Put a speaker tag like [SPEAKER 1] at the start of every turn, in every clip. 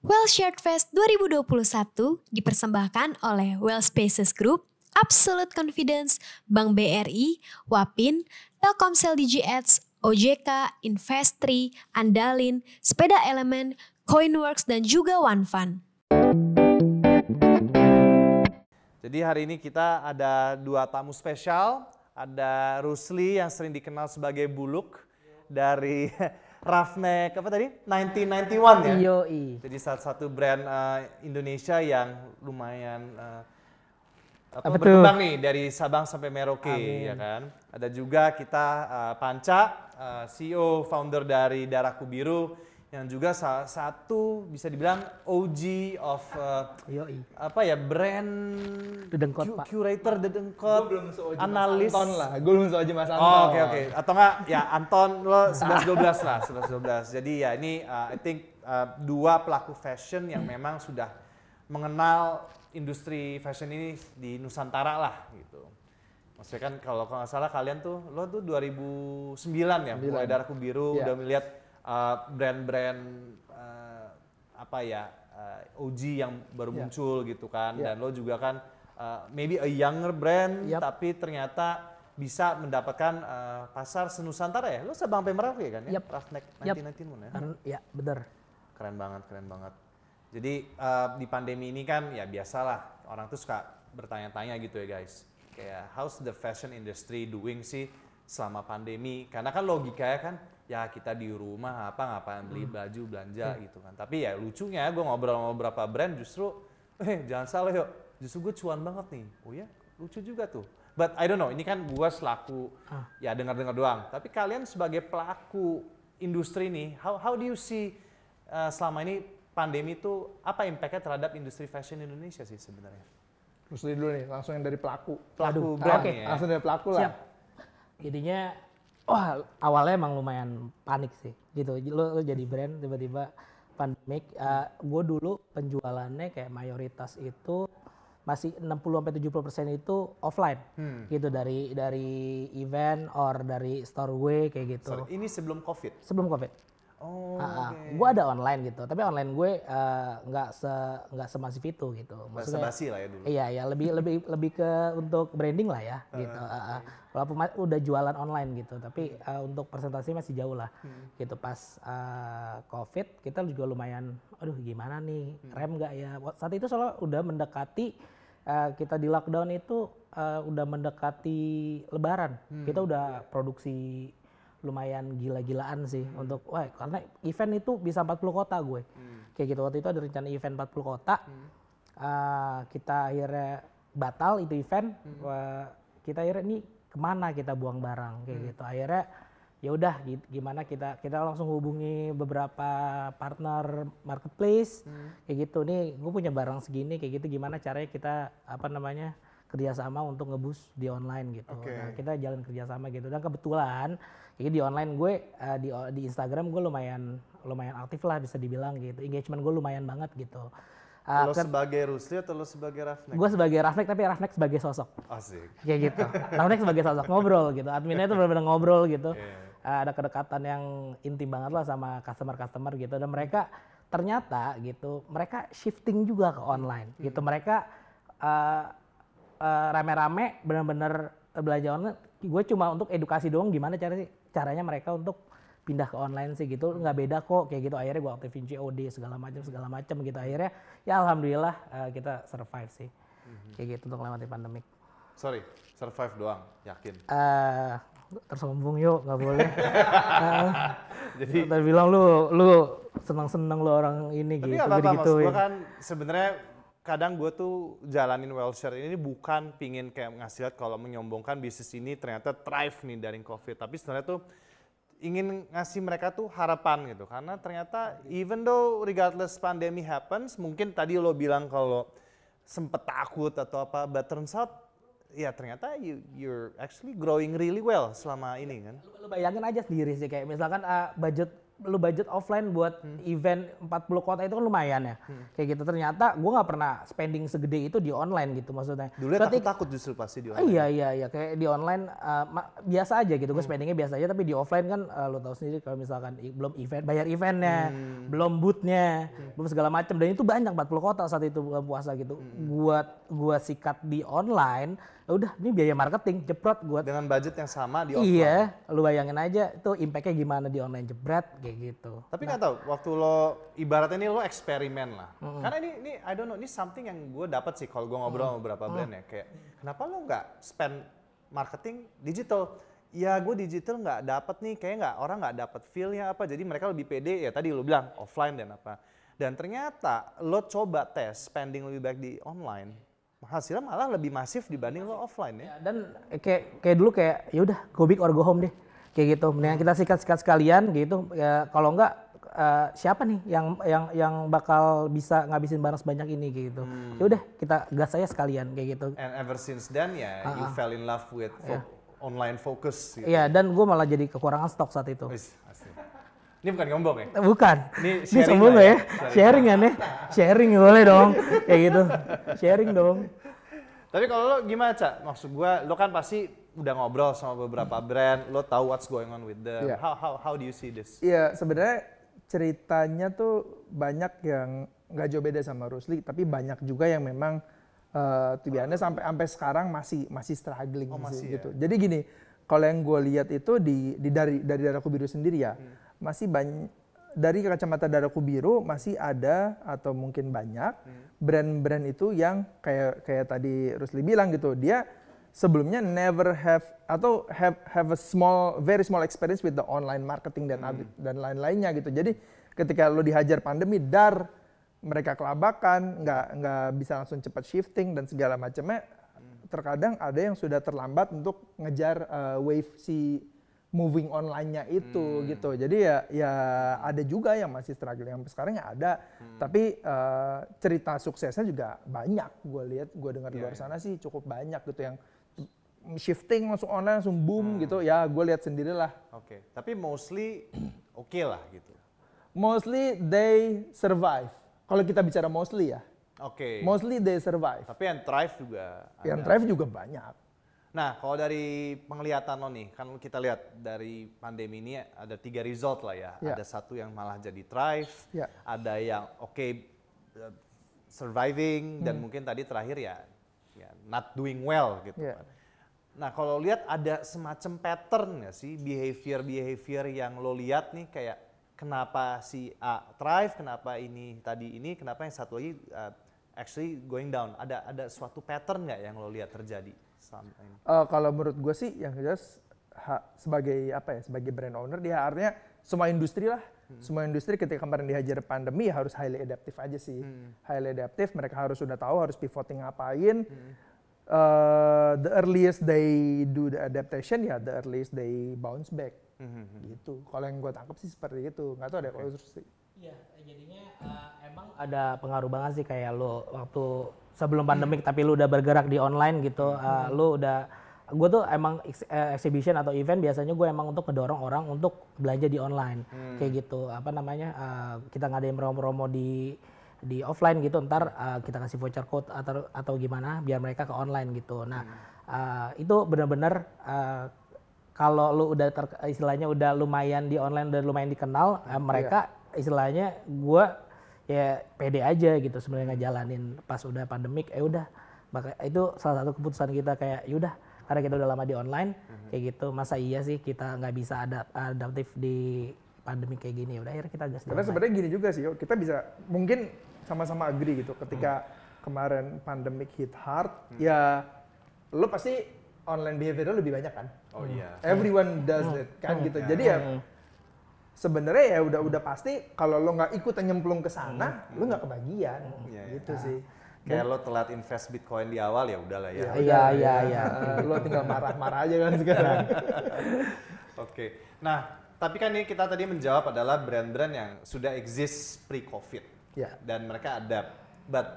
[SPEAKER 1] Well Shared Fest 2021 dipersembahkan oleh Well Spaces Group, Absolute Confidence, Bank BRI, Wapin, Telkomsel Digi Ads, OJK, Investri, Andalin, Sepeda Elemen, Coinworks, dan juga OneFund.
[SPEAKER 2] Jadi hari ini kita ada dua tamu spesial. Ada Rusli yang sering dikenal sebagai Buluk dari Roughneck apa tadi? 1991 ya?
[SPEAKER 3] Yoi.
[SPEAKER 2] Jadi salah satu brand uh, Indonesia yang lumayan uh, apa,
[SPEAKER 3] Apa tuh?
[SPEAKER 2] berkembang nih dari Sabang sampai Merauke
[SPEAKER 3] Amin.
[SPEAKER 2] ya kan. Ada juga kita uh, Panca, uh, CEO founder dari Darahku Biru yang juga salah satu bisa dibilang OG of uh,
[SPEAKER 3] Yoi.
[SPEAKER 2] apa ya brand
[SPEAKER 3] Dedengkot,
[SPEAKER 2] cu-
[SPEAKER 3] Pak.
[SPEAKER 2] curator dedengkot analis
[SPEAKER 4] Anton lah. Gue belum seoji Mas Anton.
[SPEAKER 2] Oh, oke oke. Atau enggak ya Anton lo 11 12 lah, 11 12. Jadi ya ini uh, I think uh, dua pelaku fashion yang memang sudah mengenal industri fashion ini di Nusantara lah gitu. Maksudnya kan kalau nggak salah kalian tuh lo tuh 2009 ya mulai Darahku Biru
[SPEAKER 4] Iya.
[SPEAKER 2] udah melihat brand-brand uh, apa ya uh, OG yang baru
[SPEAKER 4] Iya.
[SPEAKER 2] muncul gitu kan
[SPEAKER 4] Iya.
[SPEAKER 2] dan lo juga kan uh, maybe a younger brand
[SPEAKER 3] Yap.
[SPEAKER 2] tapi ternyata bisa mendapatkan uh, pasar senusantara ya. Lo Sabang sampai Merauke kan ya?
[SPEAKER 3] Yap.
[SPEAKER 2] Roughneck
[SPEAKER 3] Yap.
[SPEAKER 2] 1991 ya.
[SPEAKER 3] Karena ya bener.
[SPEAKER 2] Keren banget, keren banget. Jadi uh, di pandemi ini kan ya biasalah orang tuh suka bertanya-tanya gitu ya guys. Kayak how's the fashion industry doing sih selama pandemi? Karena kan logikanya kan ya kita di rumah apa ngapain beli baju belanja gitu kan. Tapi ya lucunya gue ngobrol sama beberapa brand justru eh jangan salah yuk. Justru gue cuan banget nih. Oh ya lucu juga tuh. But I don't know, ini kan gue selaku ya dengar-dengar doang. Tapi kalian sebagai pelaku industri nih, how how do you see uh, selama ini pandemi itu apa impactnya terhadap industri fashion Indonesia sih sebenarnya?
[SPEAKER 4] Terus dulu nih, langsung yang dari pelaku.
[SPEAKER 2] Pelaku
[SPEAKER 3] Aduh,
[SPEAKER 2] brand
[SPEAKER 3] oke.
[SPEAKER 2] nih ya.
[SPEAKER 4] Langsung dari pelaku lah.
[SPEAKER 3] Siap. Jadinya wah awalnya emang lumayan panik sih gitu. Lo, lo jadi brand tiba-tiba pandemik. gue dulu penjualannya kayak mayoritas itu masih 60 sampai 70 persen itu offline
[SPEAKER 2] Hmm.
[SPEAKER 3] gitu dari dari event or dari store gue kayak gitu
[SPEAKER 2] Sorry, ini sebelum COVID.
[SPEAKER 3] sebelum covid.
[SPEAKER 2] Oh,
[SPEAKER 3] gue ada online gitu tapi online gue eh, nggak se nggak semasif itu gitu.
[SPEAKER 2] bahasa basi lah ya dulu.
[SPEAKER 3] Iya ya lebih lebih lebih ke untuk branding lah ya gitu. Uh, uh. Walaupun udah jualan online gitu, tapi uh, untuk presentasi masih jauh lah. Gitu pas uh, covid kita juga lumayan, aduh gimana nih rem nggak ya? Saat itu soalnya udah mendekati uh, kita di lockdown itu uh, udah mendekati Lebaran. Kita udah produksi lumayan gila-gilaan sih untuk wah karena event itu bisa 40 kota gue. Kayak gitu waktu itu ada rencana event 40 kota. Uh, kita akhirnya batal itu event. Wah, kita akhirnya ini ke mana kita buang barang kayak gitu. Akhirnya ya udah gi- gimana kita kita langsung hubungi beberapa partner marketplace kayak gitu nih gue punya barang segini kayak gitu gimana caranya kita apa namanya kerjasama untuk ngebus di online gitu.
[SPEAKER 2] Oke.
[SPEAKER 3] Nah, kita jalan kerjasama gitu. Dan kebetulan jadi di online gue eh, di di Instagram gue lumayan lumayan aktif lah bisa dibilang gitu. Engagement gue lumayan banget gitu. Ah,
[SPEAKER 2] lo
[SPEAKER 3] kan-
[SPEAKER 2] sebagai Rusli atau lo sebagai Rafnek?
[SPEAKER 3] gue sebagai Rafnek tapi Rafnek sebagai sosok.
[SPEAKER 2] Asik.
[SPEAKER 3] kayak gitu. Rafnek sebagai sosok. Ngobrol gitu. Adminnya itu benar-benar ngobrol gitu.
[SPEAKER 2] Iya.
[SPEAKER 3] Ah, ada kedekatan yang intim banget lah sama customer-customer gitu. Dan mereka ternyata gitu mereka shifting juga ke online
[SPEAKER 2] Hmm.
[SPEAKER 3] gitu mereka eh, eh, rame-rame benar-benar belanja online gue cuma untuk edukasi doang gimana cara caranya mereka untuk pindah ke online sih gitu. Nggak beda kok kayak gitu. Akhirnya gue aktifin COD segala macam segala macam gitu. Akhirnya ya alhamdulillah eh, kita survive sih.
[SPEAKER 2] Hmm.
[SPEAKER 3] kayak gitu untuk melewati pandemik.
[SPEAKER 2] Sorry, survive doang, yakin.
[SPEAKER 3] eh tersombong yuk nggak boleh. Eh,
[SPEAKER 2] Jadi
[SPEAKER 3] tadi bilang lu lu senang-senang lu orang ini
[SPEAKER 2] Tapi
[SPEAKER 3] gitu gitu
[SPEAKER 2] gue kan sebenarnya kadang gue tuh jalanin Wellshare ini bukan pingin kayak ngasih lihat kalau menyombongkan bisnis ini ternyata thrive nih dari COVID. Tapi sebenarnya tuh ingin ngasih mereka tuh harapan gitu. Karena ternyata even though regardless pandemi happens, mungkin tadi lo bilang kalau sempet takut atau apa, but turns out ya ternyata you, you're actually growing really well selama ini kan.
[SPEAKER 3] lu bayangin aja sendiri sih kayak misalkan eh, budget lu budget offline buat
[SPEAKER 2] Hmm.
[SPEAKER 3] event 40 kota itu kan lumayan ya. Kayak gitu. Ternyata gue nggak pernah spending segede itu di online gitu maksudnya.
[SPEAKER 2] Dulu
[SPEAKER 3] Berarti-
[SPEAKER 2] takut-takut justru pasti di online.
[SPEAKER 3] iya iya iya. Kayak di online uh, biasa aja gitu. Gue spendingnya biasa aja tapi di offline kan uh, lo tahu sendiri kalau misalkan belum event bayar eventnya belum bootnya belum segala macam dan itu banyak 40 kota saat itu bulan puasa gitu. Buat gua sikat di online ya udah ini biaya marketing jeprot gua.
[SPEAKER 2] Dengan budget yang sama di offline.
[SPEAKER 3] iya lu bayangin aja itu impactnya gimana di online jebret kayak gitu.
[SPEAKER 2] Tapi nggak tahu waktu lo ibaratnya ini lo eksperimen lah. Karena ini ini I don't know ini something yang gue dapat sih kalau gue ngobrol sama beberapa brand ya. Kayak kenapa lo nggak spend marketing digital? Ya gue digital nggak dapat nih kayak nggak orang nggak dapat feelnya apa. Jadi mereka lebih pede ya tadi lo bilang offline dan apa. Dan ternyata lo coba tes spending lebih baik di online hasilnya malah lebih masif dibanding lo offline ya.
[SPEAKER 3] Ya, dan kayak kayak dulu kayak ya udah go big or go home deh. Kayak gitu. Mendingan kita sikat-sikat sekalian gitu. Ya kalau enggak eh, siapa nih yang yang yang bakal bisa ngabisin barang sebanyak ini kayak gitu. Ya udah kita gas aja sekalian kayak gitu.
[SPEAKER 2] And ever since then ya you fell in love with fo- online focus gitu.
[SPEAKER 3] Iya dan gue malah jadi kekurangan stok saat itu.
[SPEAKER 2] Asli. Ini bukan nyombong ya?
[SPEAKER 3] Bukan
[SPEAKER 2] Ini
[SPEAKER 3] ini
[SPEAKER 2] sharing
[SPEAKER 3] nggak
[SPEAKER 2] ya,
[SPEAKER 3] ya sharing kan ya sharing boleh dong kayak gitu sharing dong
[SPEAKER 2] Tapi kalau lo gimana, Cak? Maksud gua, lo kan pasti udah ngobrol sama beberapa brand, lo tahu what's going on with them.
[SPEAKER 4] Iya.
[SPEAKER 2] How, how, how do you see this?
[SPEAKER 4] Iya, sebenarnya ceritanya tuh banyak yang nggak jauh beda sama Rusli, tapi banyak juga yang memang uh, tujuannya sampai sampai sekarang masih masih struggling
[SPEAKER 2] Oh, masih
[SPEAKER 4] sih
[SPEAKER 2] ya?
[SPEAKER 4] gitu. Jadi gini, kalau yang gue lihat itu di, di dari dari Daraku Biru sendiri ya,
[SPEAKER 2] Hmm.
[SPEAKER 4] Masih banyak dari kacamata Daraku Biru masih ada atau mungkin banyak
[SPEAKER 2] Hmm.
[SPEAKER 4] brand-brand itu yang kayak kayak tadi Rusli bilang gitu, dia sebelumnya never have atau have have a small very small experience with the online marketing dan
[SPEAKER 2] Hmm.
[SPEAKER 4] dan lain-lainnya gitu. Jadi ketika lo dihajar pandemi dar mereka kelabakan, nggak nggak bisa langsung cepat shifting dan segala macamnya. Terkadang ada yang sudah terlambat untuk ngejar uh, wave si moving online-nya itu gitu. Jadi ya ya ada juga yang masih struggling sampai sekarang ya ada. Tapi uh, cerita suksesnya juga banyak. Gue lihat, gue dengar di luar sana sih cukup banyak gitu yang shifting langsung online langsung boom gitu. Ya gue lihat sendirilah.
[SPEAKER 2] Oke, tapi mostly oke lah gitu.
[SPEAKER 4] Mostly they survive. Kalau kita bicara mostly ya,
[SPEAKER 2] Oke.
[SPEAKER 4] mostly they survive.
[SPEAKER 2] Tapi yang thrive juga.
[SPEAKER 4] Yang
[SPEAKER 2] ada.
[SPEAKER 4] thrive juga banyak.
[SPEAKER 2] Nah, kalau dari penglihatan lo nih, kan kita lihat dari pandemi ini ada tiga result lah ya.
[SPEAKER 4] Ya.
[SPEAKER 2] Ada satu yang malah jadi thrive,
[SPEAKER 4] Ya.
[SPEAKER 2] ada yang oke uh, surviving, dan mungkin tadi terakhir ya, ya not doing well gitu.
[SPEAKER 4] Ya.
[SPEAKER 2] kan. Nah, kalau lihat ada semacam pattern nggak sih behavior-behavior yang lo lihat nih kayak kenapa si A thrive, kenapa ini tadi ini, kenapa yang satu lagi uh, actually going down. Ada ada suatu pattern nggak yang lo lihat terjadi ini?
[SPEAKER 4] Eh, kalau menurut gue sih yang jelas ha- sebagai apa ya sebagai brand owner dia artinya semua industri lah. Semua industri ketika kemarin dihajar pandemi ya harus highly adaptive aja sih. Highly adaptive mereka harus sudah tahu harus pivoting ngapain. Eh, the earliest they do the adaptation ya the earliest they bounce back. Gitu. Kalau yang gue tangkap sih seperti itu. Nggak tahu ada kalau terus sih.
[SPEAKER 3] Iya, jadinya eh, emang ada pengaruh banget sih kayak lo waktu sebelum pandemik tapi lu udah bergerak di online gitu, eh, lu udah gue tuh emang ex- eh, exhibition atau event biasanya gue emang untuk ngedorong orang untuk belanja di online. Kayak gitu apa namanya eh, kita ngadain promo-promo di di offline gitu ntar eh, kita kasih voucher code atau atau gimana biar mereka ke online gitu. Nah eh, itu benar-benar eh, kalau lu udah ter, istilahnya udah lumayan di online udah lumayan dikenal eh, mereka istilahnya gua ya pede aja gitu sebenarnya ngejalanin pas udah pandemik eh udah. Maka itu salah satu keputusan kita kayak yaudah karena kita udah lama di online kayak gitu. Masa iya sih kita nggak bisa ada adaptif di pandemi kayak gini? Udah akhirnya kita gas
[SPEAKER 4] Karena sebenarnya gini juga sih, kita bisa mungkin sama-sama agree gitu. Ketika kemarin pandemic hit hard, ya lo pasti online behavior lebih banyak kan.
[SPEAKER 2] Oh iya.
[SPEAKER 4] Everyone does that kan gitu. Jadi ya sebenarnya ya udah udah pasti kalau lo nggak ikut nyemplung ke sana, lo nggak kebagian.
[SPEAKER 2] Iya, iya.
[SPEAKER 4] Gitu sih.
[SPEAKER 2] Kayak lo telat invest Bitcoin di awal ya udahlah ya.
[SPEAKER 3] iya iya iya
[SPEAKER 4] Eh, lo tinggal marah-marah aja kan sekarang.
[SPEAKER 2] Oke. Nah, tapi kan ini kita tadi menjawab adalah brand-brand yang sudah exist pre-COVID.
[SPEAKER 4] Ya.
[SPEAKER 2] Dan mereka adapt. But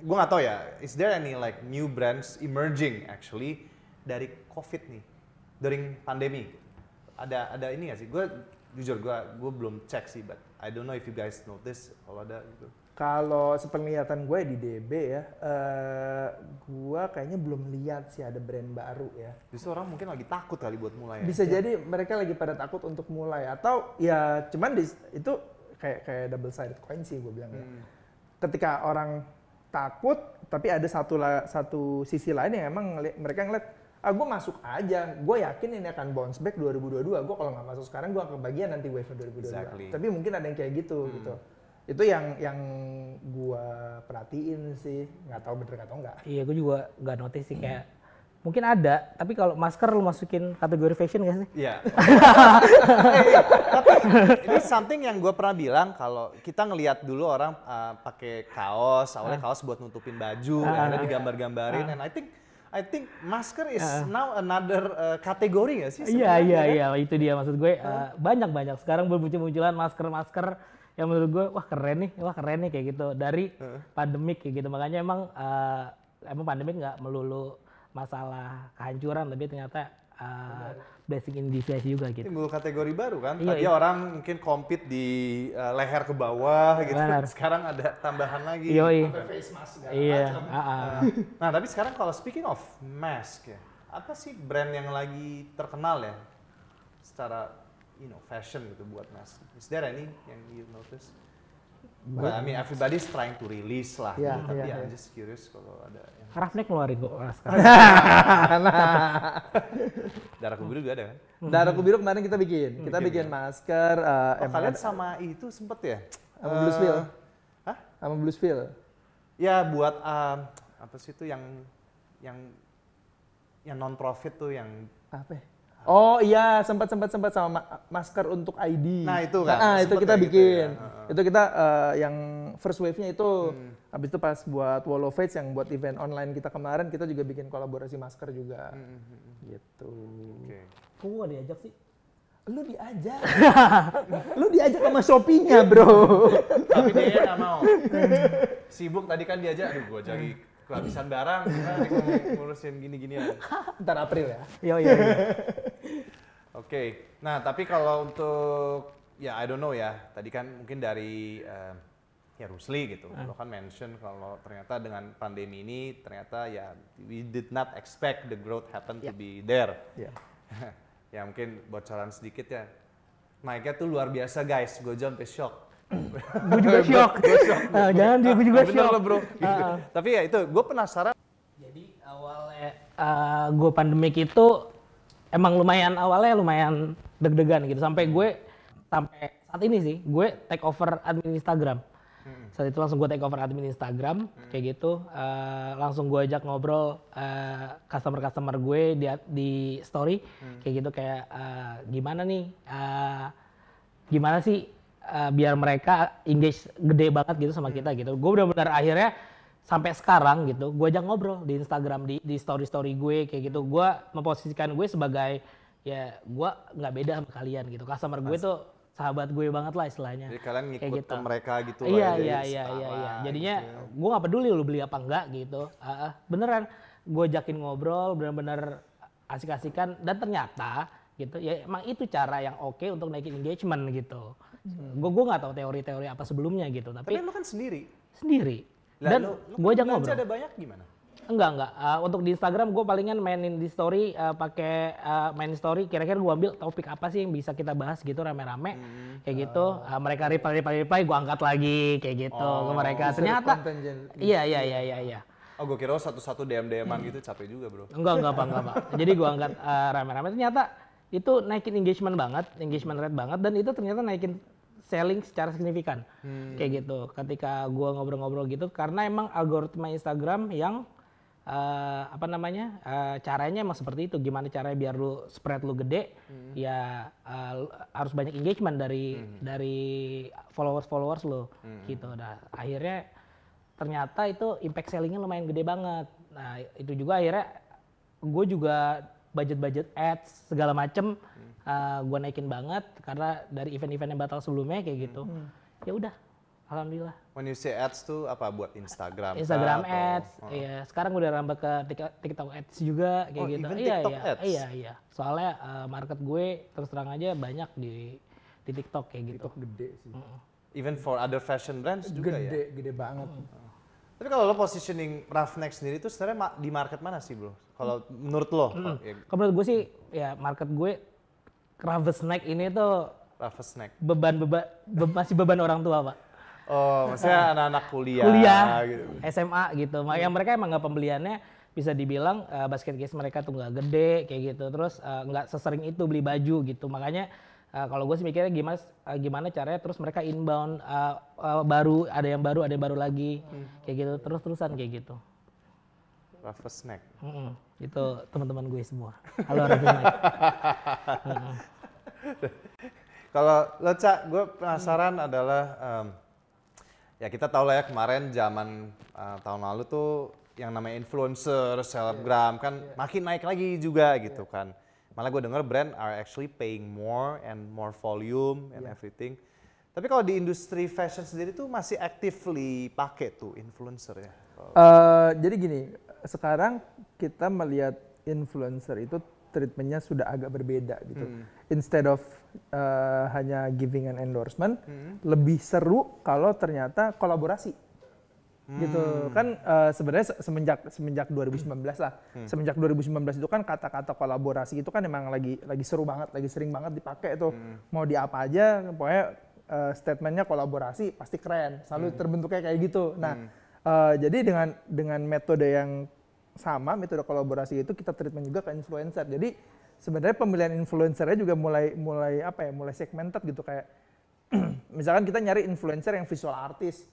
[SPEAKER 2] gue nggak tahu ya, is there any like new brands emerging actually dari COVID nih, during pandemi? Ada ada ini nggak sih? Gue jujur gue gue belum cek sih, but I don't know if you guys notice kalau ada gitu.
[SPEAKER 4] Kalau sepenglihatan gue di DB ya, eh gue kayaknya belum lihat sih ada brand baru ya.
[SPEAKER 2] Justru orang mungkin lagi takut kali buat mulai. ya.
[SPEAKER 4] Bisa jadi mereka lagi pada takut untuk mulai atau ya cuman di, itu kayak kayak double sided coin sih gue bilang ya.
[SPEAKER 2] Hmm.
[SPEAKER 4] Ketika orang takut tapi ada satu satu sisi lain yang emang mereka ngeliat ah gue masuk aja, gue yakin ini akan bounce back 2022. Gue kalau nggak masuk sekarang gue akan kebagian nanti wave 2022.
[SPEAKER 2] Exactly.
[SPEAKER 4] Tapi mungkin ada yang kayak gitu gitu. Itu yang yang gue perhatiin sih, nggak tahu bener atau enggak.
[SPEAKER 3] Iya, gue juga nggak notice sih kayak mungkin ada, tapi kalau masker lu masukin kategori fashion gak sih?
[SPEAKER 2] Iya. Eh, Tapi ini something yang gue pernah bilang kalau kita ngelihat dulu orang uh, pakai kaos, awalnya kaos buat nutupin baju, akhirnya digambar-gambarin, and I think I think masker is now another uh, kategori nggak sih?
[SPEAKER 3] Iya iya
[SPEAKER 2] kan?
[SPEAKER 3] iya itu dia maksud gue eh, banyak banyak. Sekarang bermuncul-munculan masker-masker yang menurut gue wah keren nih wah keren nih kayak gitu dari pandemik kayak gitu. Makanya emang eh, emang pandemik nggak melulu masalah kehancuran tapi ternyata blessing in disguise juga gitu.
[SPEAKER 2] Timbul kategori baru kan?
[SPEAKER 3] Iya,
[SPEAKER 2] Tadi
[SPEAKER 3] iya.
[SPEAKER 2] orang mungkin compete di uh, leher ke bawah gitu.
[SPEAKER 3] Benar.
[SPEAKER 2] Sekarang ada tambahan lagi.
[SPEAKER 3] Yoi.
[SPEAKER 4] Face mask
[SPEAKER 3] Iya. ah, ah.
[SPEAKER 2] Nah, tapi sekarang kalau speaking of mask ya, apa sih brand yang lagi terkenal ya secara you know fashion gitu buat mask? Is there any yang you notice? Well, I mean everybody's trying to release lah,
[SPEAKER 4] Iya,
[SPEAKER 2] gitu, tapi
[SPEAKER 4] iya,
[SPEAKER 2] I'm
[SPEAKER 4] iya.
[SPEAKER 2] just curious kalau ada yang
[SPEAKER 3] Ravnek ngeluarin kok sekarang.
[SPEAKER 2] darah biru juga ada kan?
[SPEAKER 4] Darah biru kemarin kita bikin. Kita bikin masker. eh,
[SPEAKER 2] Oh, kalian sama itu sempet ya?
[SPEAKER 4] sama
[SPEAKER 2] Eh,
[SPEAKER 4] Bluesville.
[SPEAKER 2] Hah?
[SPEAKER 4] Sama Bluesville.
[SPEAKER 2] Ya buat um, apa sih itu yang yang yang non profit tuh yang
[SPEAKER 4] Apa? ya? Oh iya, sempat sempat sempat sama ma- masker untuk ID.
[SPEAKER 2] Nah, itu kan.
[SPEAKER 4] Ah, itu kita
[SPEAKER 2] gitu
[SPEAKER 4] bikin.
[SPEAKER 2] ya. Heeh.
[SPEAKER 4] Itu kita eh, yang first wave-nya itu
[SPEAKER 2] Hmm.
[SPEAKER 4] Habis itu pas buat Wall of Fates yang buat event online kita kemarin kita juga bikin kolaborasi masker juga.
[SPEAKER 2] Hmm,
[SPEAKER 4] Gitu.
[SPEAKER 2] Oke.
[SPEAKER 3] Kok gak diajak sih?
[SPEAKER 4] Lu diajak. Lu diajak sama Shopee-nya, Bro.
[SPEAKER 2] Tapi dia nggak mau. Sibuk tadi kan diajak, aduh gua jadi kehabisan barang, gimana ngurusin gini-ginian.
[SPEAKER 4] Ntar April ya.
[SPEAKER 3] Iya iya. iya.
[SPEAKER 2] Oke, nah tapi kalau untuk ya I don't know ya, tadi kan mungkin dari eh, ya Rusli gitu, lo kan mention kalau ternyata dengan pandemi ini ternyata ya we did not expect the growth happen to be there.
[SPEAKER 4] Iya.
[SPEAKER 2] ya mungkin bocoran sedikit ya, naiknya tuh luar biasa guys, gue sampai shock.
[SPEAKER 3] gue juga shock. Ah, jangan dia gue juga
[SPEAKER 2] Bener
[SPEAKER 3] shock.
[SPEAKER 2] lo bro. Gitu. Tapi ya itu, gue penasaran.
[SPEAKER 3] Jadi awalnya gue pandemik itu emang lumayan awalnya lumayan deg-degan gitu sampai gue sampai saat ini sih gue take over admin Instagram. Saat itu langsung gue take over admin Instagram kayak gitu eh, langsung gue ajak ngobrol customer customer gue di di story kayak gitu kayak eh, gimana nih eh, gimana sih uh, biar mereka engage gede banget gitu sama kita gitu. Gue benar-benar akhirnya sampai sekarang gitu, gue ajak ngobrol di Instagram di di story story gue kayak gitu. Gue memposisikan gue sebagai ya gue nggak beda sama kalian gitu. Customer gue tuh sahabat gue banget lah istilahnya.
[SPEAKER 2] Jadi kalian
[SPEAKER 3] Kayak
[SPEAKER 2] ngikut
[SPEAKER 3] gitu.
[SPEAKER 2] ke mereka gitu
[SPEAKER 3] Iya
[SPEAKER 2] lah ya,
[SPEAKER 3] iya iya iya iya.
[SPEAKER 2] gitu
[SPEAKER 3] Jadinya
[SPEAKER 2] ya.
[SPEAKER 3] gue nggak peduli lu beli apa enggak gitu. Ah. beneran gue ajakin ngobrol bener-bener asik-asikan dan ternyata gitu ya emang itu cara yang oke untuk naikin engagement gitu. Gue gue nggak tahu teori-teori apa sebelumnya gitu
[SPEAKER 2] Tapi
[SPEAKER 3] tapi
[SPEAKER 2] lu kan sendiri.
[SPEAKER 3] sendiri
[SPEAKER 2] Lah,
[SPEAKER 3] dan gue ajak ngobrol.
[SPEAKER 2] ada banyak gimana?
[SPEAKER 3] Enggak enggak. Uh, untuk di Instagram gue palingan mainin di story uh, pakai uh, main story. Kira-kira gue ambil topik apa sih yang bisa kita bahas gitu rame-rame kayak gitu. Uh, mereka reply reply reply gue angkat lagi kayak gitu ke mereka. Ternyata iya iya iya iya iya.
[SPEAKER 2] Oh gue kira satu-satu DM-DM-an gitu capek juga bro.
[SPEAKER 3] Enggak enggak pak enggak pak. Jadi gue angkat uh, rame-rame. Ternyata itu naikin engagement banget, engagement rate banget dan itu ternyata naikin selling secara signifikan kayak gitu. Ketika gue ngobrol-ngobrol gitu karena emang algoritma Instagram yang eh, apa namanya eh, caranya emang seperti itu. Gimana caranya biar lu spread lu gede, ya eh, lu- harus banyak engagement dari dari followers-followers lu gitu. Nah akhirnya ternyata itu impact sellingnya lumayan gede banget. Nah itu juga akhirnya gue juga budget-budget ads segala macem uh, gue naikin banget karena dari event-event yang batal sebelumnya kayak gitu. Ya udah, alhamdulillah.
[SPEAKER 2] When you say ads tuh apa buat Instagram?
[SPEAKER 3] Instagram
[SPEAKER 2] atau-
[SPEAKER 3] ads,
[SPEAKER 2] Oh.
[SPEAKER 3] iya. Sekarang udah nambah ke Tik- TikTok ads juga kayak
[SPEAKER 2] Oh,
[SPEAKER 3] gitu.
[SPEAKER 2] even
[SPEAKER 3] Iya
[SPEAKER 2] TikTok
[SPEAKER 3] iya,
[SPEAKER 2] ads?
[SPEAKER 3] iya iya. Soalnya uh, market gue terus terang aja banyak di di TikTok kayak gitu.
[SPEAKER 4] TikTok gede sih.
[SPEAKER 2] Even for other fashion brands juga
[SPEAKER 4] Gede,
[SPEAKER 2] ya.
[SPEAKER 4] gede banget.
[SPEAKER 2] Tapi kalau lo positioning Roughneck sendiri tuh sebenarnya ma- di market mana sih bro? Kalau menurut lo, ya,
[SPEAKER 3] Kalau menurut gue sih ya market gue Snack ini tuh
[SPEAKER 2] Roughneck.
[SPEAKER 3] beban beban be- masih beban orang tua pak.
[SPEAKER 2] Oh, maksudnya anak-anak kuliah,
[SPEAKER 3] Kuliah,
[SPEAKER 2] gitu.
[SPEAKER 3] SMA gitu. Makanya mereka emang nggak pembeliannya bisa dibilang eh, basket case mereka tuh nggak gede kayak gitu. Terus eh, nggak sesering itu beli baju gitu. Makanya eh, kalau gue sih mikirnya gimana eh, gimana caranya terus mereka inbound eh, eh, baru ada yang baru ada yang baru lagi kayak gitu terus terusan kayak gitu.
[SPEAKER 2] Roughneck.
[SPEAKER 3] Mm-mm. Itu teman-teman gue semua. Halo Raffi.
[SPEAKER 2] Kalau lo Cak, gue penasaran adalah em, ya kita tahu lah ya kemarin zaman eh, tahun lalu tuh yang namanya influencer, selebgram kan makin naik lagi juga gitu kan. Malah gue denger brand are actually paying more and more volume and everything. Tapi kalau di industri fashion sendiri tuh masih actively pakai tuh influencer ya.
[SPEAKER 4] Eh, jadi gini, sekarang kita melihat influencer itu treatmentnya sudah agak berbeda gitu. Instead of eh, hanya giving an endorsement, lebih seru kalau ternyata kolaborasi. Gitu kan eh, sebenarnya se- semenjak semenjak 2019 lah. Semenjak 2019 itu kan kata-kata kolaborasi itu kan emang lagi lagi seru banget, lagi sering banget dipakai tuh. Mau di apa aja, pokoknya eh, statementnya kolaborasi pasti keren. Selalu terbentuknya kayak gitu. Nah, eh, jadi dengan dengan metode yang sama, metode kolaborasi itu kita treatment juga ke influencer. Jadi sebenarnya pemilihan influencernya juga mulai mulai apa ya, mulai segmented gitu kayak misalkan kita nyari influencer yang visual artist,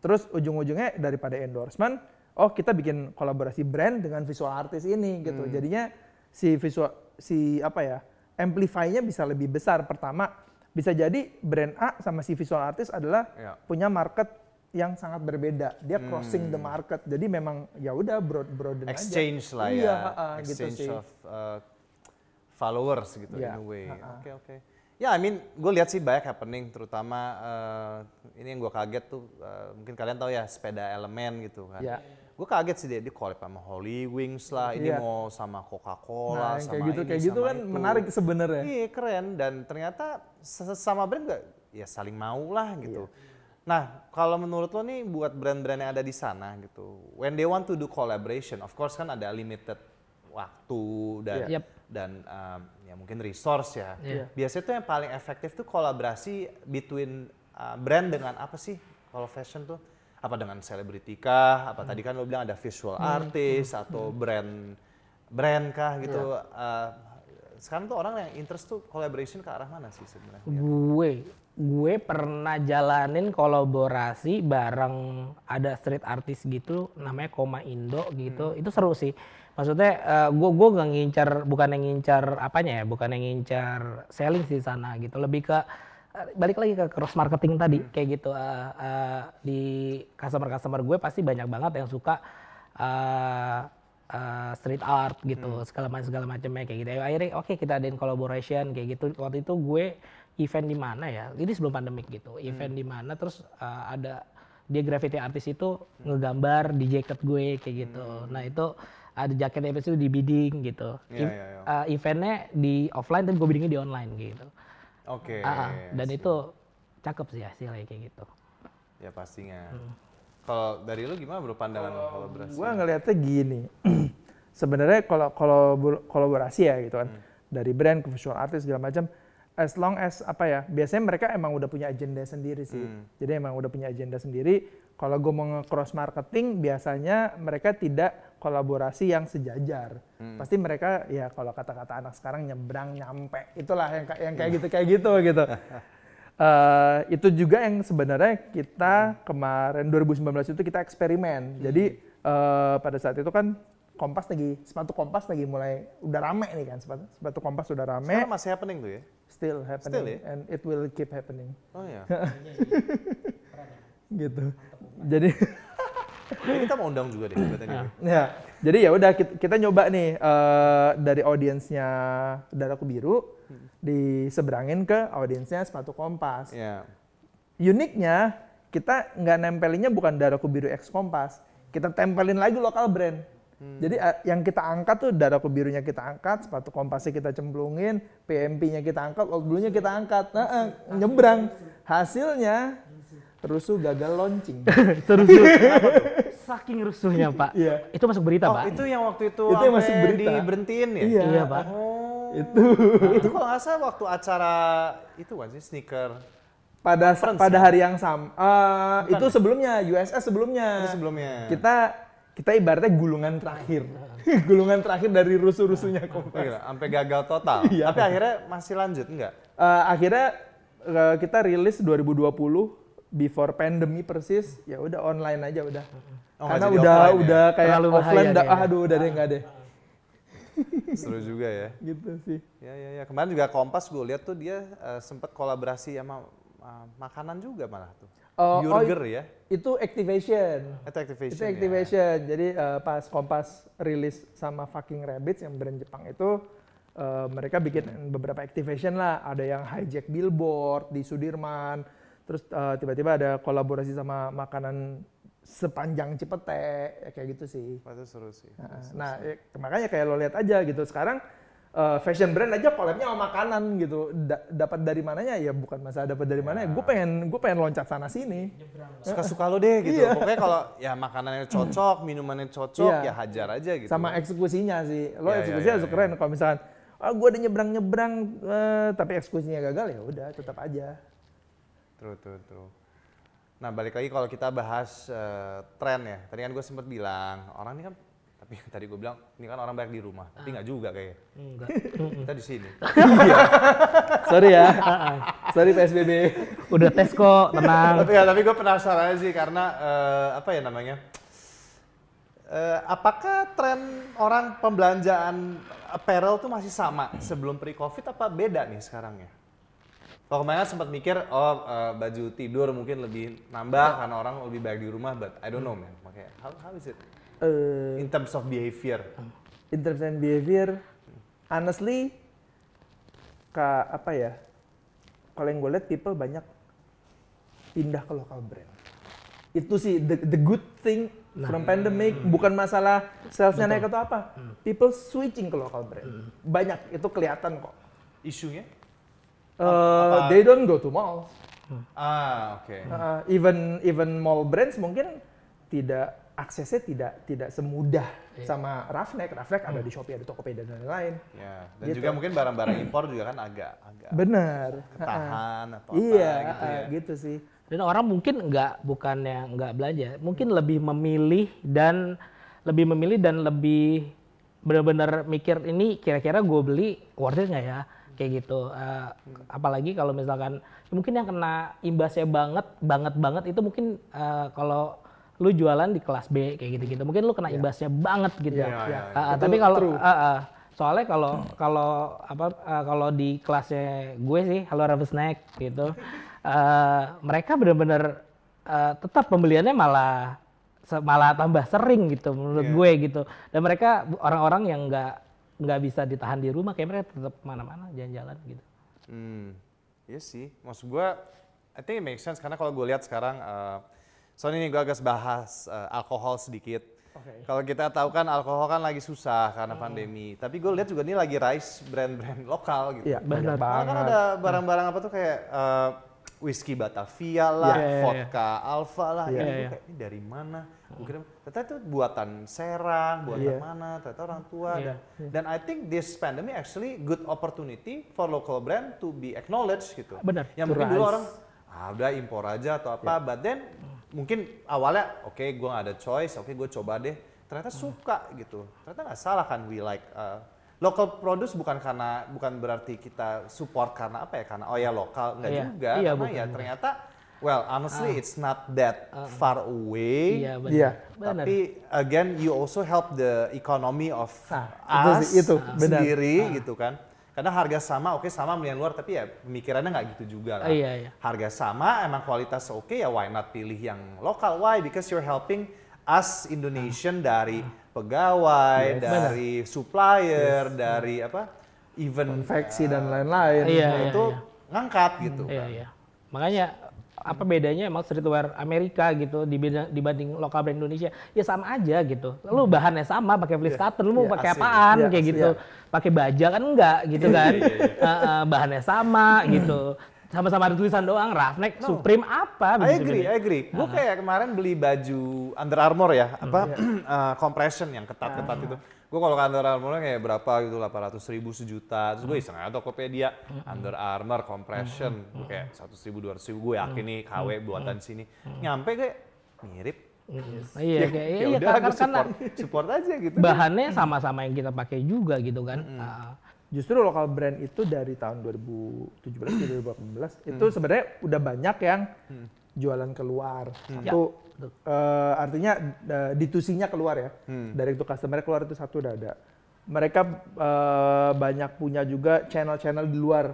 [SPEAKER 4] terus ujung-ujungnya daripada endorsement, oh kita bikin kolaborasi brand dengan visual artist ini gitu. Jadinya si visual si apa ya amplify-nya bisa lebih besar. Pertama bisa jadi brand A sama si visual artist adalah
[SPEAKER 2] Ya.
[SPEAKER 4] punya market yang sangat berbeda. Dia crossing the market. Jadi memang ya udah broad broaden aja.
[SPEAKER 2] exchange lah
[SPEAKER 4] Iya,
[SPEAKER 2] ya,
[SPEAKER 4] ha-ha, gitu
[SPEAKER 2] exchange
[SPEAKER 4] sih.
[SPEAKER 2] of uh, followers gitu
[SPEAKER 4] Iya,
[SPEAKER 2] in a way. Oke oke. Ya, I mean, gue lihat sih banyak happening, terutama uh, ini yang gue kaget tuh, uh, mungkin kalian tahu ya sepeda elemen gitu kan.
[SPEAKER 4] Iya.
[SPEAKER 2] Gue kaget sih dia, dia collab sama Holy Wings lah, ini
[SPEAKER 4] Iya.
[SPEAKER 2] mau sama
[SPEAKER 4] Nah,
[SPEAKER 2] Coca-Cola,
[SPEAKER 4] yang
[SPEAKER 2] sama
[SPEAKER 4] kayak gitu
[SPEAKER 2] ini,
[SPEAKER 4] kayak gitu
[SPEAKER 2] sama
[SPEAKER 4] kan
[SPEAKER 2] itu.
[SPEAKER 4] menarik sebenarnya.
[SPEAKER 2] Iya keren dan ternyata sesama brand gak ya saling mau lah gitu. Nah kalau menurut lo nih buat brand-brand yang ada di sana gitu, when they want to do collaboration, of course kan ada limited waktu dan
[SPEAKER 3] Iya. Yep.
[SPEAKER 2] dan um, ya mungkin resource ya.
[SPEAKER 3] Iya.
[SPEAKER 2] Biasanya tuh yang paling efektif tuh kolaborasi between uh, brand dengan apa sih kalau fashion tuh? Apa dengan selebriti kah? Apa tadi kan lo bilang ada visual artist atau brand brand kah gitu? Uh, sekarang tuh orang yang interest tuh collaboration ke arah mana sih sebenarnya?
[SPEAKER 3] gue gue pernah jalanin kolaborasi bareng ada street artist gitu namanya Koma Indo gitu. Itu seru sih. Maksudnya eh, gue gue gak ngincar bukan yang ngincar apanya ya bukan yang ngincar selling di sana gitu. Lebih ke eh, balik lagi ke cross marketing tadi kayak gitu. Eh, eh, di customer customer gue pasti banyak banget yang suka eh, eh, street art gitu segala macam segala macamnya kayak gitu. Akhirnya oke kita adain collaboration kayak gitu. Waktu itu gue event di mana ya? Ini sebelum pandemik gitu. Event di mana terus eh, ada dia graffiti artis itu ngegambar di jaket gue kayak gitu. Nah itu ada jaket event itu di bidding gitu. Ev-
[SPEAKER 2] iya, iya.
[SPEAKER 3] eh, eventnya di offline tapi gue biddingnya di online gitu.
[SPEAKER 2] Oke.
[SPEAKER 3] Ah, ah. dan itu cakep sih hasilnya kayak gitu.
[SPEAKER 2] Ya pastinya. Kalau dari lu gimana bro pandangan kolaborasi?
[SPEAKER 4] Gue ngelihatnya gini, sebenarnya kalau kalau kolaborasi ya gitu kan, dari brand ke visual artist segala macam, as long as apa ya, biasanya mereka emang udah punya agenda sendiri sih. Jadi emang udah punya agenda sendiri. Kalau gue mau nge-cross marketing, biasanya mereka tidak kolaborasi yang sejajar. Pasti mereka ya kalau kata-kata anak sekarang nyebrang nyampe, itulah yang yang kayak gitu kayak gitu gitu. Eh, itu juga yang sebenarnya kita kemarin 2019 itu kita eksperimen. Jadi eh, pada saat itu kan Kompas lagi sepatu Kompas lagi mulai udah rame nih kan sepatu sepatu Kompas udah rame,
[SPEAKER 2] Sekarang masih happening tuh ya?
[SPEAKER 4] Still happening
[SPEAKER 2] Still ya?
[SPEAKER 4] and it will keep happening
[SPEAKER 2] Oh ya.
[SPEAKER 4] gitu. Jadi
[SPEAKER 2] Ini kita mau undang juga deh ini.
[SPEAKER 4] ya, jadi ya udah kita, kita nyoba nih eh, dari audiensnya Daraku Biru diseberangin ke audiensnya sepatu Kompas.
[SPEAKER 2] Ya.
[SPEAKER 4] uniknya kita nggak nempelinnya bukan Daraku Biru X Kompas, kita tempelin lagi lokal brand. Jadi uh, yang kita angkat tuh dadaku birunya kita angkat, sepatu kompasnya kita cemplungin, PMP-nya kita angkat, old blue-nya kita angkat. Nah, eh, nyebrang. Hasilnya rusuh gagal launching.
[SPEAKER 3] Terus saking rusuhnya pak.
[SPEAKER 4] Iya.
[SPEAKER 3] Itu masuk berita
[SPEAKER 2] Oh,
[SPEAKER 3] pak.
[SPEAKER 2] itu yang waktu itu,
[SPEAKER 4] Itu yang masuk berita.
[SPEAKER 2] diberhentiin ya?
[SPEAKER 4] Iya.
[SPEAKER 3] Iya pak.
[SPEAKER 2] Oh.
[SPEAKER 4] Itu
[SPEAKER 2] Nah, itu kalau nggak salah waktu acara itu kan sih sneaker
[SPEAKER 4] pada pada
[SPEAKER 2] ya?
[SPEAKER 4] hari yang sama. Eh, itu sebelumnya USS sebelumnya.
[SPEAKER 2] itu sebelumnya.
[SPEAKER 4] Kita kita ibaratnya gulungan terakhir. gulungan terakhir dari rusuh-rusuhnya
[SPEAKER 2] Oh,
[SPEAKER 4] kompas.
[SPEAKER 2] gila, sampai gagal total.
[SPEAKER 4] Iya.
[SPEAKER 2] Tapi akhirnya masih lanjut enggak?
[SPEAKER 4] Eh, akhirnya eh, kita rilis 2020 before pandemi persis ya udah online aja udah
[SPEAKER 2] Oh,
[SPEAKER 4] karena udah
[SPEAKER 2] offline ya?
[SPEAKER 4] udah kayak
[SPEAKER 3] Terlalu
[SPEAKER 4] offline dah aduh udah deh nggak deh
[SPEAKER 2] Seru juga ya.
[SPEAKER 4] gitu sih
[SPEAKER 2] Ya ya ya. Kemarin juga Kompas gue lihat tuh dia eh, sempat kolaborasi sama eh, makanan juga malah tuh.
[SPEAKER 4] Oh, oh,
[SPEAKER 2] Burger ya.
[SPEAKER 4] itu activation
[SPEAKER 2] Itu activation.
[SPEAKER 4] itu
[SPEAKER 2] ya.
[SPEAKER 4] activation jadi eh, pas Kompas rilis sama Fucking Rabbits yang brand Jepang itu eh, mereka bikin beberapa activation lah ada yang hijack billboard di Sudirman terus eh, tiba-tiba ada kolaborasi sama makanan sepanjang Cipete ya kayak gitu sih
[SPEAKER 2] itu seru sih.
[SPEAKER 4] Nah, Nah, ya, makanya kayak lo lihat aja gitu. Sekarang eh, fashion brand aja collabnya sama makanan gitu. Da- dapat dari mananya ya bukan masalah dapat dari mana. ya. Gue pengen gue pengen loncat sana sini.
[SPEAKER 2] Suka-suka lo deh gitu.
[SPEAKER 4] Iya.
[SPEAKER 2] Pokoknya kalau ya makanannya cocok, minumannya cocok,
[SPEAKER 4] Iya.
[SPEAKER 2] ya hajar aja gitu.
[SPEAKER 4] Sama eksekusinya sih. Lo
[SPEAKER 2] Iya, iya,
[SPEAKER 4] eksekusinya
[SPEAKER 2] iya,
[SPEAKER 4] harus
[SPEAKER 2] iya.
[SPEAKER 4] keren. Kalau misalkan ah gue udah nyebrang nyebrang tapi eksekusinya gagal ya udah tetap aja.
[SPEAKER 2] True, true, true. Nah, balik lagi kalau kita bahas eh, tren ya. Tadi kan gue sempat bilang, orang ini kan, tapi tadi gue bilang, ini kan orang banyak di rumah. Tapi nggak juga kayaknya.
[SPEAKER 3] Enggak.
[SPEAKER 2] Kita di sini.
[SPEAKER 4] Sorry ya. Sorry PSBB.
[SPEAKER 3] Udah tes kok, tenang.
[SPEAKER 2] tapi ya, tapi gue penasaran aja sih karena eh, apa ya namanya? Eh, apakah tren orang pembelanjaan apparel tuh masih sama sebelum pre-covid apa beda nih sekarang ya? Kalau kemarin sempat mikir, oh eh, baju tidur mungkin lebih nambah karena orang lebih banyak di rumah, but I don't know man. Makanya, how, how is it
[SPEAKER 4] Eh,
[SPEAKER 2] in terms of behavior?
[SPEAKER 4] in terms and behavior, honestly, ka, apa ya? Kalau yang gue lihat people banyak pindah ke lokal brand. Itu sih the, the good thing from pandemic. Bukan masalah salesnya naik atau apa. People switching ke lokal brand. Banyak itu kelihatan kok.
[SPEAKER 2] Isunya?
[SPEAKER 4] Uh, they don't go to malls.
[SPEAKER 2] Ah, oke.
[SPEAKER 4] Uh, even even mall brands mungkin tidak aksesnya tidak tidak semudah sama Roughneck. Roughneck ada di Shopee, ada Tokopedia dan lain-lain.
[SPEAKER 2] Ya, dan
[SPEAKER 4] Gitu.
[SPEAKER 2] juga mungkin barang-barang impor juga kan agak agak
[SPEAKER 4] Benar.
[SPEAKER 2] ketahan atau
[SPEAKER 4] Iya,
[SPEAKER 2] apa gitu ya.
[SPEAKER 4] uh, gitu sih.
[SPEAKER 3] Dan orang mungkin nggak bukannya nggak belanja, mungkin lebih memilih dan lebih memilih dan lebih benar-benar mikir ini kira-kira gue beli worth it nggak ya kayak gitu. Eh, apalagi kalau misalkan mungkin yang kena imbasnya banget banget banget itu mungkin eh, kalau lu jualan di kelas B kayak gitu-gitu. Mungkin lu kena imbasnya banget gitu.
[SPEAKER 4] Iya,
[SPEAKER 2] iya,
[SPEAKER 3] Ah,
[SPEAKER 2] iya.
[SPEAKER 3] ah,
[SPEAKER 4] Itu
[SPEAKER 3] tapi kalau ah, ah. soalnya kalau kalau apa eh, kalau di kelasnya gue sih Halo Rabbit Snack gitu eh, mereka benar-benar eh, tetap pembeliannya malah malah tambah sering gitu menurut
[SPEAKER 2] Iya.
[SPEAKER 3] gue gitu dan mereka orang-orang yang nggak nggak bisa ditahan di rumah kayak mereka tetap mana-mana jalan-jalan gitu
[SPEAKER 2] Hmm, iya sih. Maksud gua, I think it makes sense karena kalau gue lihat sekarang, eh, soalnya ini gue agak bahas eh, alkohol sedikit. Kalau kita tahu kan alkohol kan lagi susah karena pandemi. Tapi gue lihat juga ini lagi rise brand-brand lokal gitu.
[SPEAKER 4] Iya,
[SPEAKER 3] Benar.
[SPEAKER 2] Malah kan
[SPEAKER 4] banget.
[SPEAKER 2] ada barang-barang apa tuh kayak eh, whisky Batavia lah,
[SPEAKER 3] Iya, iya, iya.
[SPEAKER 2] vodka Alpha lah.
[SPEAKER 3] Iya,
[SPEAKER 2] Ini
[SPEAKER 3] iya.
[SPEAKER 2] kayak ini dari mana? Gue kira ternyata itu buatan Serang, buatan
[SPEAKER 4] Iya.
[SPEAKER 2] mana? Ternyata orang tua.
[SPEAKER 3] Iya.
[SPEAKER 2] Dan, dan I think this pandemic actually good opportunity for local brand to be acknowledged gitu.
[SPEAKER 3] Benar.
[SPEAKER 2] Yang mungkin dulu orang ah udah impor aja atau apa, but then mungkin awalnya oke gue gak ada choice, oke gue coba deh. Ternyata suka gitu. Ternyata nggak salah kan we like uh, local produce bukan karena bukan berarti kita support karena apa ya karena oh ya lokal nggak
[SPEAKER 3] Iya.
[SPEAKER 2] juga
[SPEAKER 3] Iya,
[SPEAKER 2] karena
[SPEAKER 3] bukan,
[SPEAKER 2] ya ternyata well honestly it's not that far away.
[SPEAKER 3] iya benar
[SPEAKER 4] Iya.
[SPEAKER 3] benar
[SPEAKER 2] Tapi again you also help the economy of
[SPEAKER 4] Nah, itu
[SPEAKER 2] us
[SPEAKER 4] sih, itu, benar.
[SPEAKER 2] sendiri gitu kan. Karena harga sama oke sama beli yang luar tapi ya pemikirannya nggak gitu juga lah.
[SPEAKER 3] Iya, iya.
[SPEAKER 2] Harga sama emang kualitas oke ya why not pilih yang lokal? Why? Because you're helping us Indonesian dari pegawai, dari supplier, dari apa? Even
[SPEAKER 4] Konveksi dan lain-lain.
[SPEAKER 3] Iya,
[SPEAKER 2] Nah,
[SPEAKER 3] iya,
[SPEAKER 2] itu
[SPEAKER 3] iya.
[SPEAKER 2] ngangkat gitu.
[SPEAKER 3] Iya
[SPEAKER 2] kan.
[SPEAKER 3] iya. Makanya apa bedanya emang streetwear Amerika gitu dibanding, dibanding lokal brand Indonesia? Ya sama aja gitu. Lu bahannya sama pakai fleece cutter lu mau
[SPEAKER 4] Iya,
[SPEAKER 3] pakai
[SPEAKER 2] asli.
[SPEAKER 3] apaan
[SPEAKER 4] Iya,
[SPEAKER 3] kayak gitu? pakai baja kan enggak gitu kan? Eh, eh, bahannya sama gitu sama-sama ada tulisan doang roughneck Supreme apa
[SPEAKER 2] I agree. I agree. Gue kayak kemarin beli baju Under Armour ya, apa eh, compression yang ketat-ketat itu. Gue kalau ke Under Armour kayak berapa gitu, 800 ribu sejuta. Terus gue iseng aja Tokopedia, Under Armour compression, Gua kayak 100 ribu, 200 ribu. Gue yakin nih KW buatan sini. Nyampe kayak mirip.
[SPEAKER 3] Nah, iya kayak
[SPEAKER 2] Ya
[SPEAKER 3] iya
[SPEAKER 2] udah, gue
[SPEAKER 3] karena
[SPEAKER 2] support, support aja gitu.
[SPEAKER 3] bahannya sama-sama yang kita pakai juga gitu kan Ah.
[SPEAKER 4] Justru lokal brand itu dari tahun 2017 ke 2018 itu sebenarnya udah banyak yang jualan keluar. Satu eh, artinya eh, ditusinya keluar ya. Dari itu customer keluar itu satu udah ada. Mereka eh, banyak punya juga channel-channel di luar.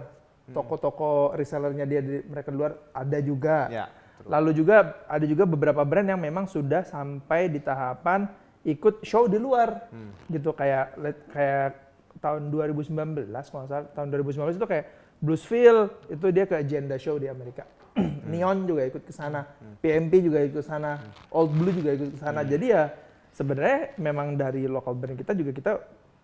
[SPEAKER 4] Toko-toko resellernya dia di mereka di luar ada juga.
[SPEAKER 2] Ya, true.
[SPEAKER 4] Lalu juga ada juga beberapa brand yang memang sudah sampai di tahapan ikut show di luar, gitu kayak kayak tahun 2019 kalau nggak salah tahun 2019 itu kayak Bluesville itu dia ke agenda show di Amerika. Neon juga ikut ke sana, PMP juga ikut ke sana, Old Blue juga ikut ke sana. Jadi ya sebenarnya memang dari local brand kita juga kita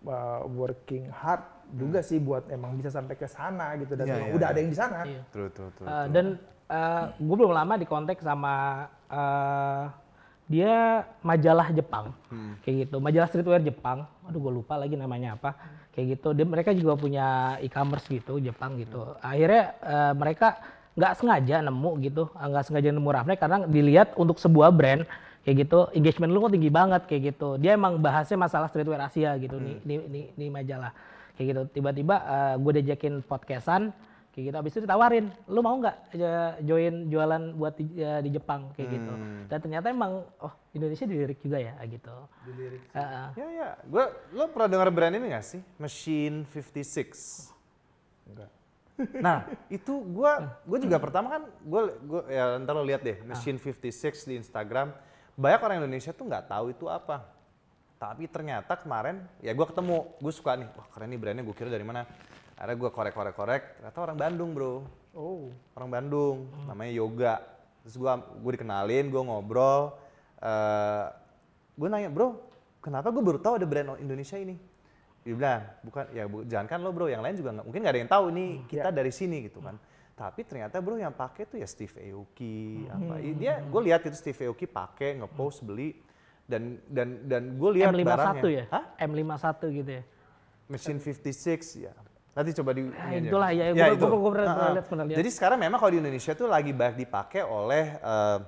[SPEAKER 4] uh, working hard juga sih buat emang bisa sampai ke sana gitu. Dan emang
[SPEAKER 2] iya,
[SPEAKER 4] udah
[SPEAKER 2] iya.
[SPEAKER 4] ada yang di sana.
[SPEAKER 2] True, true, true.
[SPEAKER 3] Uh, dan gue belum lama di kontak sama uh, dia majalah Jepang. Kayak gitu. Majalah streetwear Jepang. Aduh gue lupa lagi namanya apa kayak gitu. Dia mereka juga punya e-commerce gitu Jepang gitu. Akhirnya uh, mereka nggak sengaja nemu gitu uh, nggak sengaja nemu Rafnek karena dilihat untuk sebuah brand kayak gitu engagement lu kok tinggi banget kayak gitu. Dia emang bahasnya masalah streetwear Asia gitu nih di, di, di majalah kayak gitu. Tiba-tiba gue diajakin podcastan kayak gitu abis itu ditawarin lu mau nggak aja join jualan buat di, ya, di Jepang kayak gitu dan ternyata emang oh Indonesia dilirik juga ya gitu Heeh.
[SPEAKER 2] Ya ya, gue lo pernah dengar brand ini gak sih? Machine 56.
[SPEAKER 4] Enggak.
[SPEAKER 2] Nah itu gue gue juga pertama kan gue gue ya ntar lo lihat deh Machine 56 di Instagram banyak orang Indonesia tuh nggak tahu itu apa. Tapi ternyata kemarin ya gue ketemu gue suka nih wah keren nih brandnya gue kira dari mana. Akhirnya gue korek korek korek ternyata orang Bandung bro.
[SPEAKER 4] Oh.
[SPEAKER 2] orang Bandung namanya Yoga. Terus gua gue dikenalin gue ngobrol eh gue nanya bro kenapa gue baru tahu ada brand Indonesia ini? Dia bilang bukan ya bu, jangan kan lo bro yang lain juga nggak mungkin nggak ada yang tahu nih kita dari sini gitu kan. Tapi ternyata bro yang pakai tuh ya Steve Aoki apa dia gue lihat itu Steve Aoki pakai ngepost beli dan dan dan gue lihat
[SPEAKER 3] M51
[SPEAKER 2] barangnya.
[SPEAKER 3] ya?
[SPEAKER 2] Hah?
[SPEAKER 3] M51 gitu ya?
[SPEAKER 2] Machine 56 ya. Nanti coba di
[SPEAKER 3] Ya,
[SPEAKER 2] aja.
[SPEAKER 3] itulah, ya,
[SPEAKER 2] itu.
[SPEAKER 3] gua- gua pernah-
[SPEAKER 2] Ah,
[SPEAKER 3] pernah
[SPEAKER 2] ah.
[SPEAKER 3] lihat, pernah lihat.
[SPEAKER 2] Jadi sekarang memang kalau di Indonesia tuh lagi banyak dipakai oleh eh,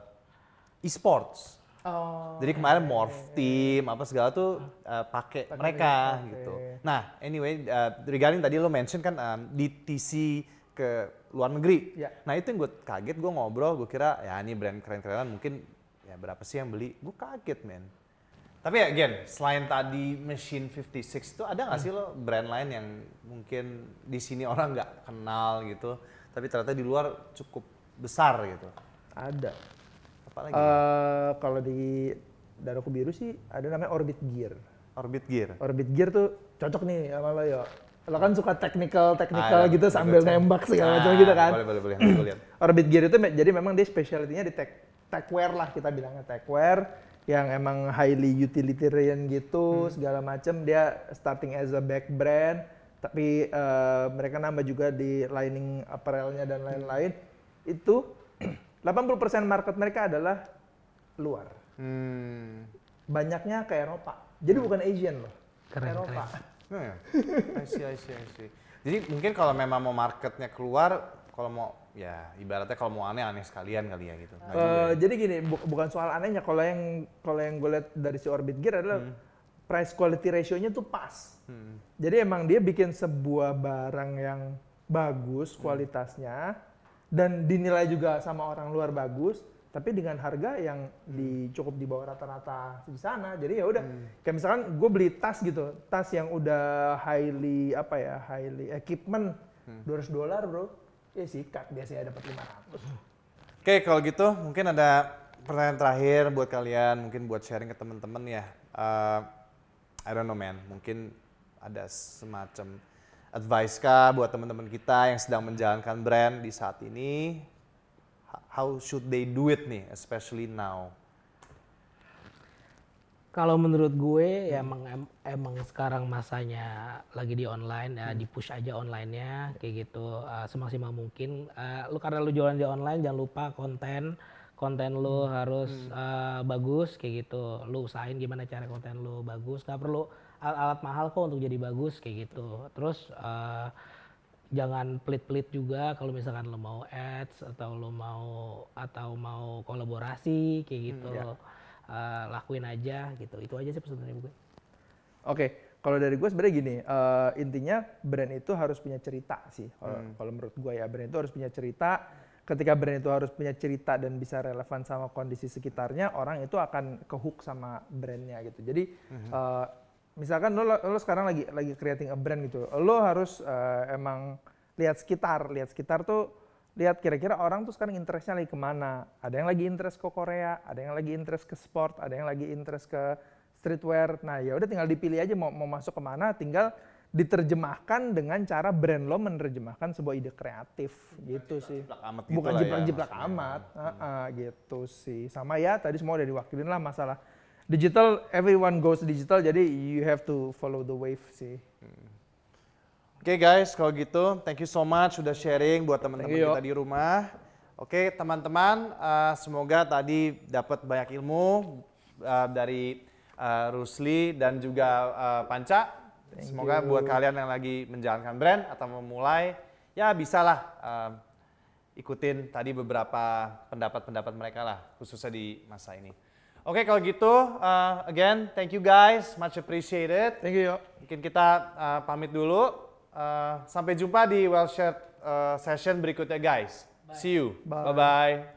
[SPEAKER 2] e-sports.
[SPEAKER 4] Oh.
[SPEAKER 2] Jadi kemarin Morph Team apa segala tuh eh, pakai mereka gitu. Nah, anyway eh, regarding tadi lo mention kan em, di TC ke luar negeri.
[SPEAKER 4] Ya.
[SPEAKER 2] Nah, itu yang gue kaget, gue ngobrol, gue kira ya ini brand keren-kerenan mungkin ya berapa sih yang beli? Gue kaget, men. Tapi ya again, selain tadi Machine 56 itu ada nggak sih lo brand lain yang mungkin di sini orang nggak kenal gitu, tapi ternyata di luar cukup besar gitu.
[SPEAKER 4] Ada.
[SPEAKER 2] Apalagi
[SPEAKER 4] Eh kalau di Daroku Biru sih ada namanya Orbit Gear.
[SPEAKER 2] Orbit Gear.
[SPEAKER 4] Orbit Gear tuh cocok nih sama lo yo. Lo kan suka technical technical
[SPEAKER 2] Ah,
[SPEAKER 4] gitu
[SPEAKER 2] iya,
[SPEAKER 4] sambil
[SPEAKER 2] betul.
[SPEAKER 4] nembak segala macam
[SPEAKER 2] Ah,
[SPEAKER 4] gitu kan.
[SPEAKER 2] Boleh boleh boleh. Lihat.
[SPEAKER 4] Orbit Gear itu jadi memang dia specialty-nya di tech techwear lah kita bilangnya techwear yang emang highly utilitarian gitu segala macam dia starting as a back brand tapi eh, mereka nambah juga di lining apparelnya dan lain-lain. Itu 80% market mereka adalah luar.
[SPEAKER 2] Hmm.
[SPEAKER 4] banyaknya ke Eropa. Jadi bukan Asian loh.
[SPEAKER 3] Keren,
[SPEAKER 4] Eropa.
[SPEAKER 2] Nah, ya. I see, I see, I see. Jadi mungkin kalau memang mau marketnya keluar, kalau mau ya ibaratnya kalau mau aneh aneh sekalian kali ya gitu. Nggak ya.
[SPEAKER 4] jadi gini, bu- bukan soal anehnya. Kalau yang kalau yang gue lihat dari si Orbit Gear adalah
[SPEAKER 2] Hmm.
[SPEAKER 4] price quality ratio-nya tuh pas. Jadi emang dia bikin sebuah barang yang bagus
[SPEAKER 2] Hmm.
[SPEAKER 4] kualitasnya dan dinilai juga sama orang luar bagus, tapi dengan harga yang di cukup di bawah rata-rata di sana. Jadi ya udah, kayak misalkan gue beli tas gitu, tas yang udah highly apa ya, highly equipment 200 dolar bro, ya sikat biasanya dapat 500.
[SPEAKER 2] Oke, kalau gitu mungkin ada pertanyaan terakhir buat kalian, mungkin buat sharing ke teman-teman ya. Eh, I don't know man, mungkin ada semacam advice kah buat teman-teman kita yang sedang menjalankan brand di saat ini? how should they do it nih, especially now?
[SPEAKER 3] Kalau menurut gue ya emang em- emang sekarang masanya lagi di online ya di push aja onlinenya kayak gitu uh, semaksimal mungkin. Uh, lu karena lu jualan di online jangan lupa konten konten lu harus uh, bagus kayak gitu. Lu usahain gimana cara konten lu bagus. Gak perlu alat-alat mahal kok untuk jadi bagus kayak gitu. Terus uh, jangan pelit-pelit juga kalau misalkan lo mau ads atau lo mau atau mau kolaborasi kayak gitu Eh, lakuin aja gitu itu aja sih pesan dari gue
[SPEAKER 4] Oke, kalau dari gue sebenarnya gini, eh, intinya brand itu harus punya cerita sih. Kalau kalau menurut gue ya, brand itu harus punya cerita. Ketika brand itu harus punya cerita dan bisa relevan sama kondisi sekitarnya, orang itu akan kehook sama brandnya gitu. Jadi eh, misalkan lo, lo sekarang lagi lagi creating a brand gitu, lo harus eh, emang lihat sekitar, lihat sekitar tuh lihat kira-kira orang tuh sekarang interestnya lagi ke mana. Ada yang lagi interest ke Korea, ada yang lagi interest ke sport, ada yang lagi interest ke streetwear. Nah ya udah tinggal dipilih aja mau mau masuk ke mana, tinggal diterjemahkan dengan cara brand lo menerjemahkan sebuah ide kreatif gitu sih.
[SPEAKER 2] jiplak amat gitu
[SPEAKER 4] Bukan
[SPEAKER 2] lah ya,
[SPEAKER 4] jiplak-jiplak
[SPEAKER 2] maksudnya.
[SPEAKER 4] amat, Heeh, gitu sih. Sama ya tadi semua udah diwakilin lah masalah digital. Everyone goes digital, jadi you have to follow the wave sih.
[SPEAKER 2] Oke guys, kalau gitu thank you so much sudah sharing buat teman-teman
[SPEAKER 4] Thank you,
[SPEAKER 2] kita di rumah. Oke teman-teman, eh, semoga tadi dapat banyak ilmu eh, dari eh, Rusli dan juga eh, Panca. semoga buat kalian yang lagi menjalankan brand atau memulai, ya bisalah eh, ikutin tadi beberapa pendapat-pendapat mereka lah, khususnya di masa ini. Oke kalau gitu, eh, again thank you guys, much appreciated.
[SPEAKER 4] Thank you, yo.
[SPEAKER 2] Mungkin kita uh, pamit dulu. Uh, sampai jumpa di Well Shared uh, session berikutnya guys. See you.
[SPEAKER 4] Bye.
[SPEAKER 2] Bye-bye.